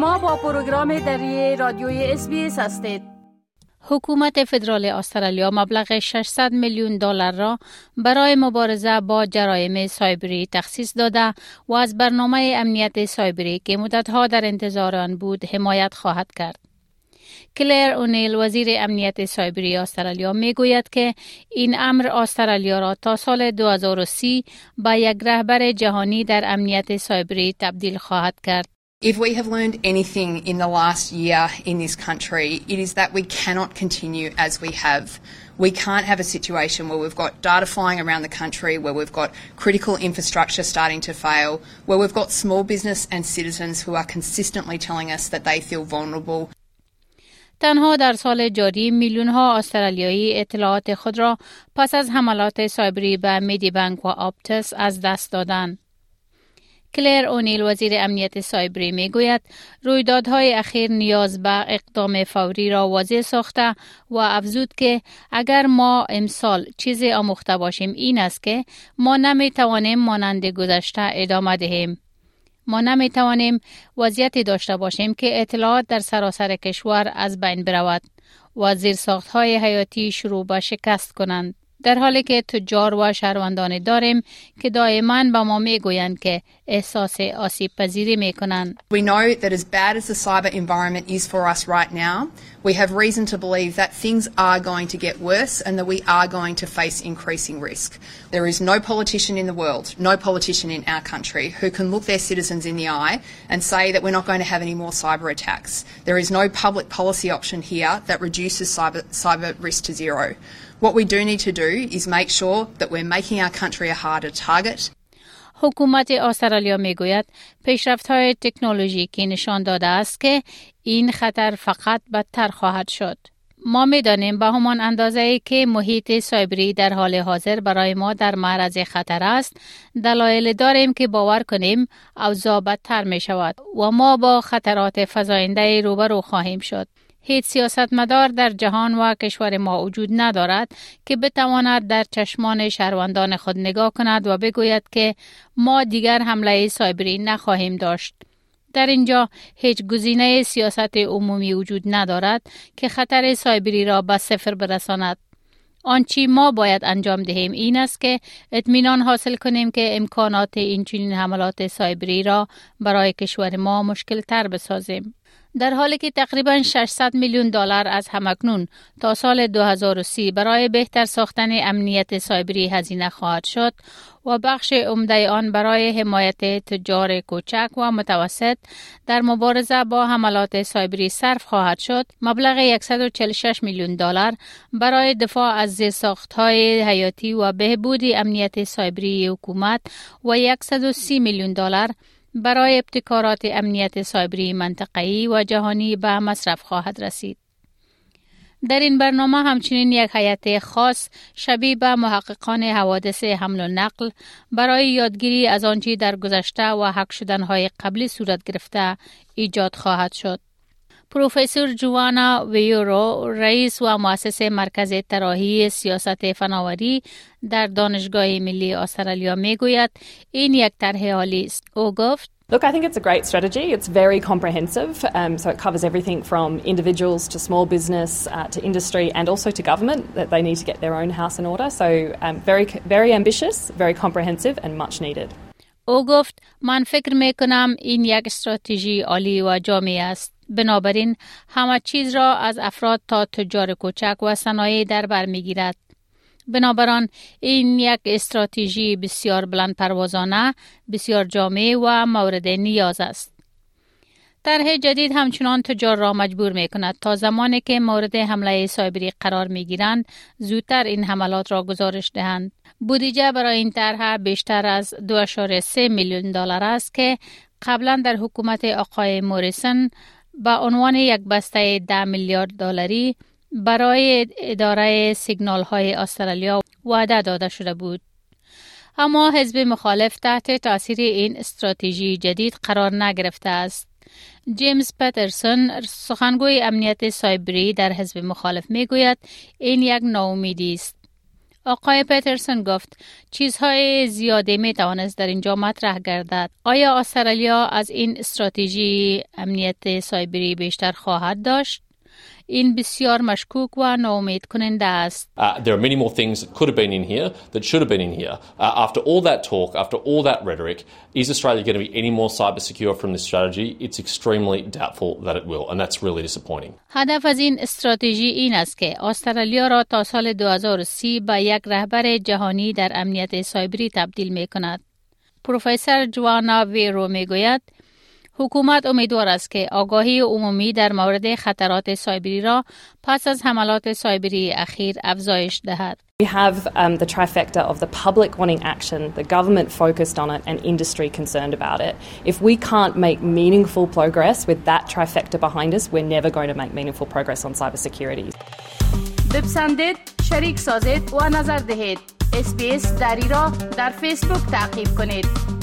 شما با پروگرام دری رادیوی اس هستید حکومت فدرال استرالیا مبلغ 600 میلیون دلار را برای مبارزه با جرایم سایبری تخصیص داده و از برنامه امنیت سایبری که مدتها در انتظار آن بود حمایت خواهد کرد. کلیر اونیل وزیر امنیت سایبری استرالیا می گوید که این امر استرالیا را تا سال 2030 به یک رهبر جهانی در امنیت سایبری تبدیل خواهد کرد. If we have learned anything in the last year in this country, it is that we cannot continue as we have. We can't have a situation where we've got data flying around the country, where we've got critical infrastructure starting to fail, where we've got small business and citizens who are consistently telling us that they feel vulnerable. تنها در سال جاری میلیون ها استرالیایی اطلاعات خود را پس از حملات سایبری به میدی بانک و آپتس از دست دادند. کلیر اونیل وزیر امنیت سایبری می گوید رویدادهای اخیر نیاز به اقدام فوری را واضح ساخته و افزود که اگر ما امسال چیزی آموخته باشیم این است که ما نمی توانیم مانند گذشته ادامه دهیم. ما نمی توانیم وضعیتی داشته باشیم که اطلاعات در سراسر کشور از بین برود و زیر های حیاتی شروع به شکست کنند. در حالی که تجار و شهروندانی داریم که دائما به ما می‌گویند که احساس آسیب پذیری میکنند. We know that as bad as the cyber environment is for us right now, we have reason to believe that things are going to get worse and that we are going to face increasing risk. There is no politician in the world, no politician in our country who can look their citizens in the eye and say that we're not going to have any more cyber attacks. There is no public policy option here that reduces cyber, cyber risk to zero. What we do need to do is make sure that we're making our country a harder target. حکومت استرالیا می‌گوید پیشرفت های تکنولوژیکی نشان داده است که این خطر فقط بدتر خواهد شد. ما می‌دانیم به همان اندازه ای که محیط سایبری در حال حاضر برای ما در معرض خطر است دلایل داریم که باور کنیم اوضاع بدتر می شود و ما با خطرات فزاینده روبرو خواهیم شد هیچ سیاستمدار در جهان و کشور ما وجود ندارد که بتواند در چشمان شهروندان خود نگاه کند و بگوید که ما دیگر حمله سایبری نخواهیم داشت. در اینجا هیچ گزینه سیاست عمومی وجود ندارد که خطر سایبری را به صفر برساند. آنچه ما باید انجام دهیم این است که اطمینان حاصل کنیم که امکانات این چنین حملات سایبری را برای کشور ما مشکل تر بسازیم. در حالی که تقریبا 600 میلیون دلار از همکنون تا سال 2030 برای بهتر ساختن امنیت سایبری هزینه خواهد شد و بخش عمده آن برای حمایت تجار کوچک و متوسط در مبارزه با حملات سایبری صرف خواهد شد. مبلغ 146 میلیون دلار برای دفاع از های حیاتی و بهبود امنیت سایبری حکومت و 130 میلیون دلار برای ابتکارات امنیت سایبری منطقه‌ای و جهانی به مصرف خواهد رسید. در این برنامه همچنین یک حیات خاص شبیه به محققان حوادث حمل و نقل برای یادگیری از آنچه در گذشته و حق شدنهای قبلی صورت گرفته ایجاد خواهد شد. پروفسور جوانا ویورو رئیس و مؤسس مرکز طراحی سیاست فناوری در دانشگاه ملی استرالیا میگوید این یک طرح عالی است او گفت Look, I think it's a great strategy. It's very comprehensive, um, so it covers everything from individuals to small business uh, to industry and also to government that they need to get their own house in order. So, um, very, very ambitious, very comprehensive, and much needed. او گفت من فکر می کنم این یک استراتژی عالی و جامع است. بنابراین همه چیز را از افراد تا تجار کوچک و صنایع در بر می‌گیرد. بنابراین این یک استراتژی بسیار بلند پروازانه، بسیار جامع و مورد نیاز است. طرح جدید همچنان تجار را مجبور می کند تا زمانی که مورد حمله سایبری قرار می گیرند زودتر این حملات را گزارش دهند. بودجه برای این طرح بیشتر از 2.3 میلیون دلار است که قبلا در حکومت آقای موریسن به عنوان یک بسته 10 میلیارد دلاری برای اداره سیگنال های استرالیا وعده داده شده بود. اما حزب مخالف تحت تاثیر این استراتژی جدید قرار نگرفته است. جیمز پترسون سخنگوی امنیت سایبری در حزب مخالف می گوید این یک ناامیدی است. آقای پترسون گفت چیزهای زیادی می توانست در اینجا مطرح گردد. آیا استرالیا از این استراتژی امنیت سایبری بیشتر خواهد داشت؟ این بسیار مشکوک و ناامید کننده است. Uh, there are many more things that could have been in here that should have been in here. Uh, after all that talk, after all that rhetoric, is Australia going to be any more cyber secure from this strategy? It's extremely doubtful that it will, and that's really disappointing. هدف از این استراتژی این است که استرالیا را تا سال 2030 به یک رهبر جهانی در امنیت سایبری تبدیل می کند. پروفسور جوانا ویرو می گوید حکومت امیدوار است که آگاهی عمومی در مورد خطرات سایبری را پس از حملات سایبری اخیر افزایش دهد. We have um, the trifecta of the public wanting action, the government focused on it, and industry concerned about it. If we can't make meaningful progress with that trifecta behind us, we're never going to make meaningful progress on cybersecurity. بپسندید، شریک سازید و نظر دهید. اسپیس دری را در فیسبوک تعقیب کنید.